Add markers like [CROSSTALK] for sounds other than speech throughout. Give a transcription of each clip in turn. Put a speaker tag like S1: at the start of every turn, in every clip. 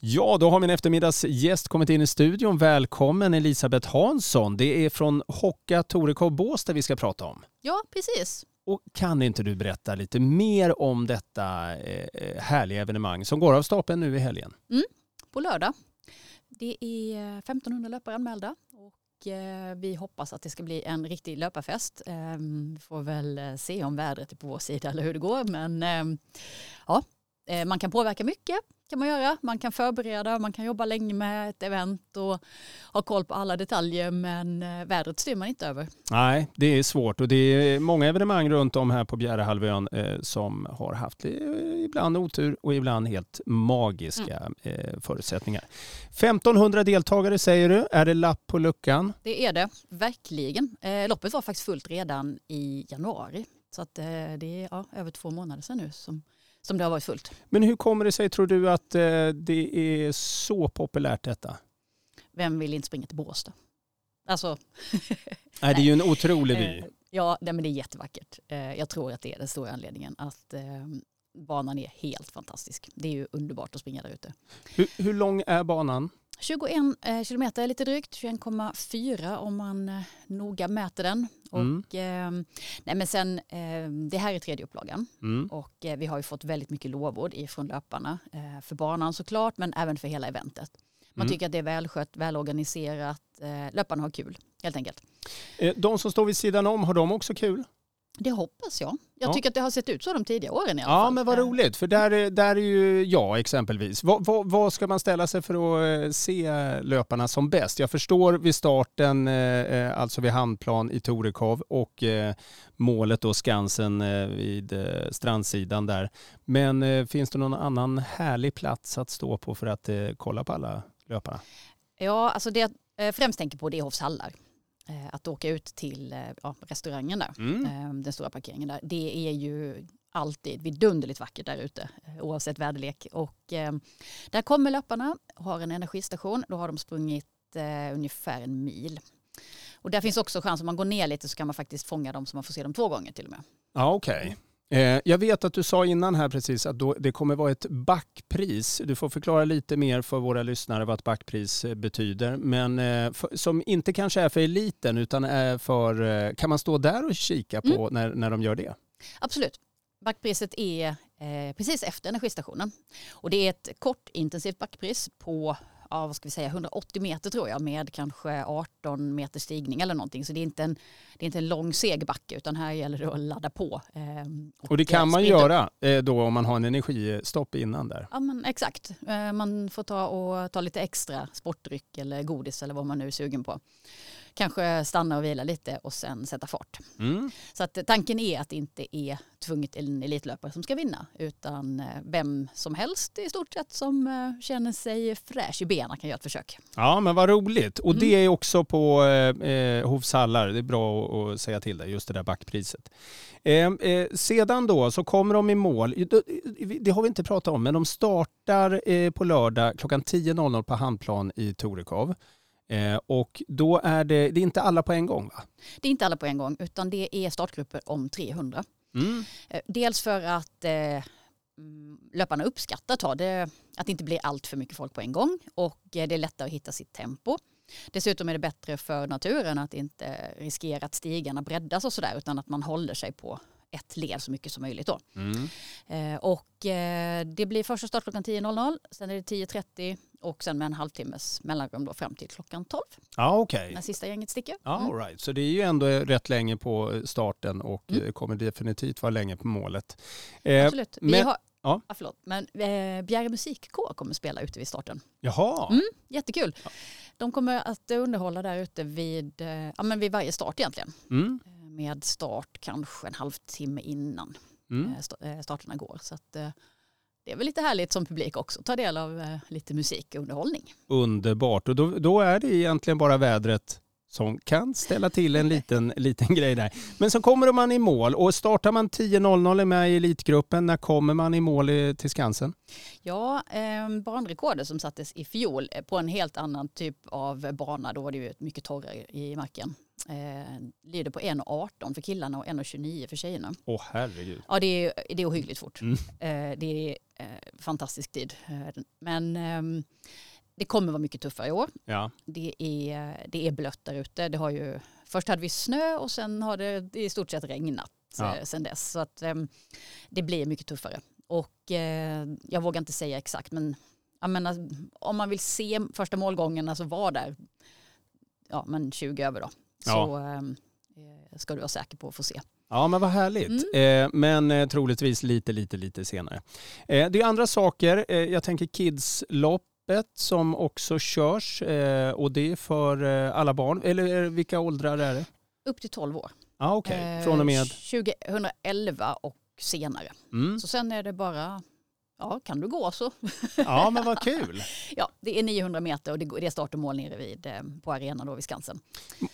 S1: Ja, då har min eftermiddagsgäst kommit in i studion. Välkommen Elisabeth Hansson. Det är från Hocka Torekov Bås där vi ska prata om.
S2: Ja, precis.
S1: Och kan inte du berätta lite mer om detta eh, härliga evenemang som går av stapeln nu i helgen?
S2: Mm, på lördag. Det är 1500 löpare anmälda och eh, vi hoppas att det ska bli en riktig löparfest. Eh, vi får väl eh, se om vädret är på vår sida eller hur det går. Men eh, ja, eh, man kan påverka mycket kan man göra. Man kan förbereda, man kan jobba länge med ett event och ha koll på alla detaljer men eh, vädret styr man inte över.
S1: Nej, det är svårt och det är många evenemang runt om här på Bjärehalvön eh, som har haft eh, ibland otur och ibland helt magiska mm. eh, förutsättningar. 1500 deltagare säger du, är det lapp på luckan?
S2: Det är det, verkligen. Loppet var faktiskt fullt redan i januari så att, det är ja, över två månader sedan nu som som det har varit fullt.
S1: Men hur kommer det sig tror du att eh, det är så populärt detta?
S2: Vem vill inte springa till Båstad? Alltså... [LAUGHS]
S1: Nej, det är ju en otrolig vy.
S2: Eh, ja, men det är jättevackert. Eh, jag tror att det är den stora anledningen. Att banan är helt fantastisk. Det är ju underbart att springa där ute.
S1: Hur, hur lång är banan?
S2: 21 eh, kilometer lite drygt, 21,4 om man eh, noga mäter den. Mm. Och, eh, nej men sen, eh, det här är tredje upplagan mm. och eh, vi har ju fått väldigt mycket lovord från löparna eh, för banan såklart men även för hela eventet. Man mm. tycker att det är välskött, välorganiserat, löparna har kul helt enkelt.
S1: De som står vid sidan om, har de också kul?
S2: Det hoppas jag. Jag ja. tycker att det har sett ut så de tidigare åren i alla
S1: ja,
S2: fall.
S1: Ja, men vad roligt. För där, är, där är ju jag exempelvis. Vad, vad, vad, ska man ställa sig för att eh, se löparna som bäst? Jag förstår vid starten, eh, eh, alltså vid handplan i Torekov och målet då Skansen vid strandsidan där. Men finns det någon annan härlig plats att stå på för att kolla på alla löparna?
S2: Ja, alltså det jag främst tänker på det är Hovshallar. Eh, att åka ut till eh, ja, restaurangen där, mm. Eh, den stora parkeringen där, det är ju alltid vidunderligt vackert där ute oavsett väderlek. Och eh, där kommer löparna, har en energistation, då har de sprungit eh, ungefär en mil. Och där finns också chans, om man går ner lite så kan man faktiskt fånga dem så man får se dem två gånger till och med.
S1: Ja, okej. Okay. Eh, jag vet att du sa innan här precis att det kommer vara ett backpris. Du får förklara lite mer för våra lyssnare vad ett backpris eh, betyder. Men eh, som inte kanske är för eliten utan är för, kan man stå där och kika på mm. när, när de gör det?
S2: Absolut. Backpriset är precis efter energistationen. Och det är ett kort intensivt backpris på ja, vad ska vi säga, 180 meter tror jag med kanske 18 meter stigning eller någonting. Så det är inte en, det är inte en lång seg backe utan här gäller det att ladda på.
S1: Eh, och, och, det kan man göra eh, då om man har en energistopp innan där?
S2: Ja men exakt. Eh, man får ta, och ta lite extra sportdryck eller godis eller vad man nu är sugen på kanske stanna och vila lite och sen sätta fart. Mm. Så att tanken är att det inte är tvunget en elitlöpare som ska vinna utan eh, vem som helst i stort sett som eh, känner sig fräsch i benen kan göra ett försök.
S1: Ja men vad roligt och mm. det är också på eh, eh Hovshallar, det är bra att säga till dig, just det där backpriset. Eh, eh, sedan då så kommer de i mål, det har vi inte pratat om, men de startar eh, på lördag klockan 10.00 på handplan i Torekov. Eh, och då är det, det är inte alla på en gång va?
S2: Det är inte alla på en gång utan det är startgrupper om 300. Mm. Eh, dels för att eh, mm, löparna uppskattar ta det, att det inte blir allt för mycket folk på en gång och eh, det är lättare att hitta sitt tempo. Dessutom är det bättre för naturen att inte riskera att stigarna breddas och sådär utan att man håller sig på ett led så mycket som möjligt då. Mm. Eh, och eh, det blir första start klockan 10.00, sen är det 10.30 och sen med en halvtimmes mellanrum då fram till klockan 12.
S1: Ja, okej. Okay.
S2: När sista gänget sticker.
S1: Ja, mm. right. Så det är ju ändå rätt länge på starten och mm. kommer definitivt vara länge på målet.
S2: Eh, Absolut. Vi men... har, Ja. Ah, förlåt. Men eh, Bjärre musikkår kommer spela ute vid starten.
S1: Jaha.
S2: Mm, jättekul. Ja. De kommer att underhålla där ute vid, eh, ja, men vid varje start egentligen. Mm. Eh, med start kanske en halvtimme innan mm. Eh, eh, starterna går. Så att, eh, det är väl lite härligt som publik också, att ta del av eh, lite musik och underhållning.
S1: Underbart, och då, då är det egentligen bara vädret som kan ställa till en liten, liten grej där. Men så kommer man i mål och startar man 10.00 med i elitgruppen, när kommer man i mål till Skansen?
S2: Ja, eh, banrekordet som sattes i fjol på en helt annan typ av bana, då var det ju mycket torrare i marken. Eh, lyder på 1,18 för killarna och 1,29 för tjejerna.
S1: Åh herregud.
S2: Ja, det är, det är ohyggligt fort.
S1: Mm.
S2: Eh, det är eh, fantastisk tid. Eh, men ehm, det kommer vara mycket tuffare i år.
S1: Ja.
S2: Det är, det är blött där ute. Det har ju, först hade vi snö och sen har det i stort sett regnat
S1: Ja.
S2: eh, sen dess. Så att, ehm, det blir mycket tuffare. Och eh, jag vågar inte säga exakt men menar, om man vill se första målgången, alltså var där ja, men 20 över då.
S1: Ja.
S2: Så ehm, eh, ska du vara säker på att få se.
S1: Ja men vad härligt. Eh, men eh, troligtvis lite, lite, lite senare. Eh, det är andra saker. Jag tänker Kidsloppet som också körs och det är för alla barn. Eller vilka åldrar är det?
S2: Upp till 12 år.
S1: Okej,
S2: Eh,
S1: från och med.
S2: 2011 och senare.
S1: Mm.
S2: Så sen är det bara, ja kan du gå så.
S1: Ja men vad kul. [LAUGHS]
S2: Ja, det är 900 meter och det är start och mål nere vid, eh, på arenan då vid Skansen.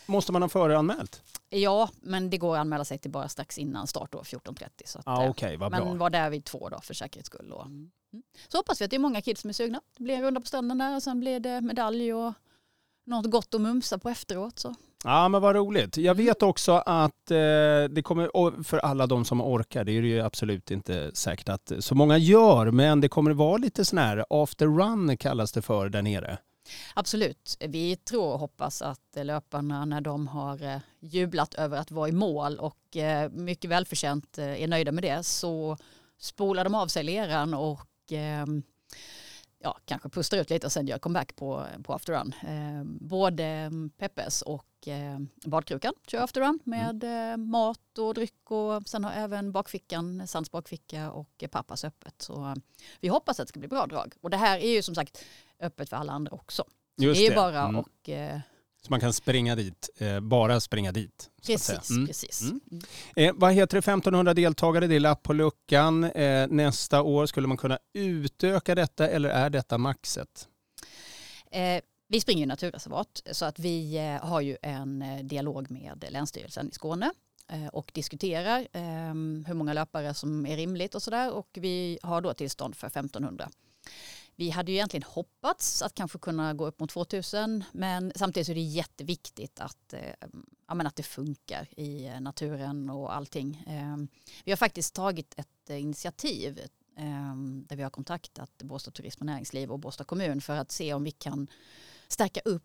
S1: Måste man ha föranmält?
S2: Ja, men det går att anmäla sig till bara strax innan start då, 14.30. Så att, eh,
S1: okej, vad
S2: men
S1: bra.
S2: var där vid två då för säkerhets skull. Och, mm. Så hoppas vi att det är många kids som är sugna. Det blir en runda på stranden där och sen blir det medalj och något gott att mumsa på efteråt. Så.
S1: Ja men vad roligt. Jag vet också att eh, det kommer, för alla de som orkar, det är det ju absolut inte säkert att så många gör, men det kommer vara lite sån här after run kallas det för där nere.
S2: Absolut. Vi tror och hoppas att löparna när de har eh, jublat över att vara i mål och eh, mycket välförtjänt eh, är nöjda med det så spolar de av sig leran och ehm, ja, kanske pustar ut lite och sen gör comeback på, på afterrun. Eh, både mm, Peppes och eh, badkrukan kör afterrun med eh, mat och dryck och sen har även bakfickan, Sands bakficka och pappas öppet. Så eh, vi hoppas att det ska bli bra drag. Och det här är ju som sagt öppet för alla andra också.
S1: Just
S2: det är bara
S1: Mm.
S2: och eh,
S1: Så man kan springa dit, eh, bara springa dit.
S2: precis,
S1: Mm.
S2: precis.
S1: Mm. Eh, vad heter det, 1500 deltagare, det är lapp på luckan. Eh, nästa år skulle man kunna utöka detta eller är detta maxet?
S2: Eh, vi springer ju naturreservat så att vi eh, har ju en eh, dialog med Länsstyrelsen i Skåne och diskuterar eh, hur många löpare som är rimligt och sådär och vi har då tillstånd för 1500. Vi hade ju egentligen hoppats att kanske kunna gå upp mot 2000 men samtidigt så är det jätteviktigt att, eh, ja, men att det funkar i eh, naturen och allting. Eh, vi har faktiskt tagit ett eh, initiativ eh, där vi har kontaktat Båstad Turism och Näringsliv och Båstad kommun för att se om vi kan stärka upp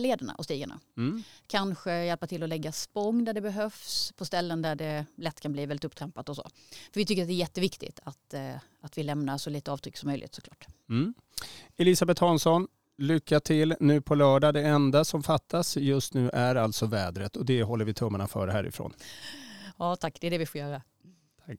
S2: lederna och stigarna.
S1: Mm.
S2: Kanske hjälpa till att lägga spång där det behövs på ställen där det lätt kan bli väldigt upptrampat och så. För vi tycker att det är jätteviktigt att, att vi lämnar så lite avtryck som möjligt såklart.
S1: Mm. Elisabeth Hansson, lycka till nu på lördag. Det enda som fattas just nu är alltså vädret och det håller vi tummarna för härifrån.
S2: Ja tack, det är det vi får göra.
S1: Tack.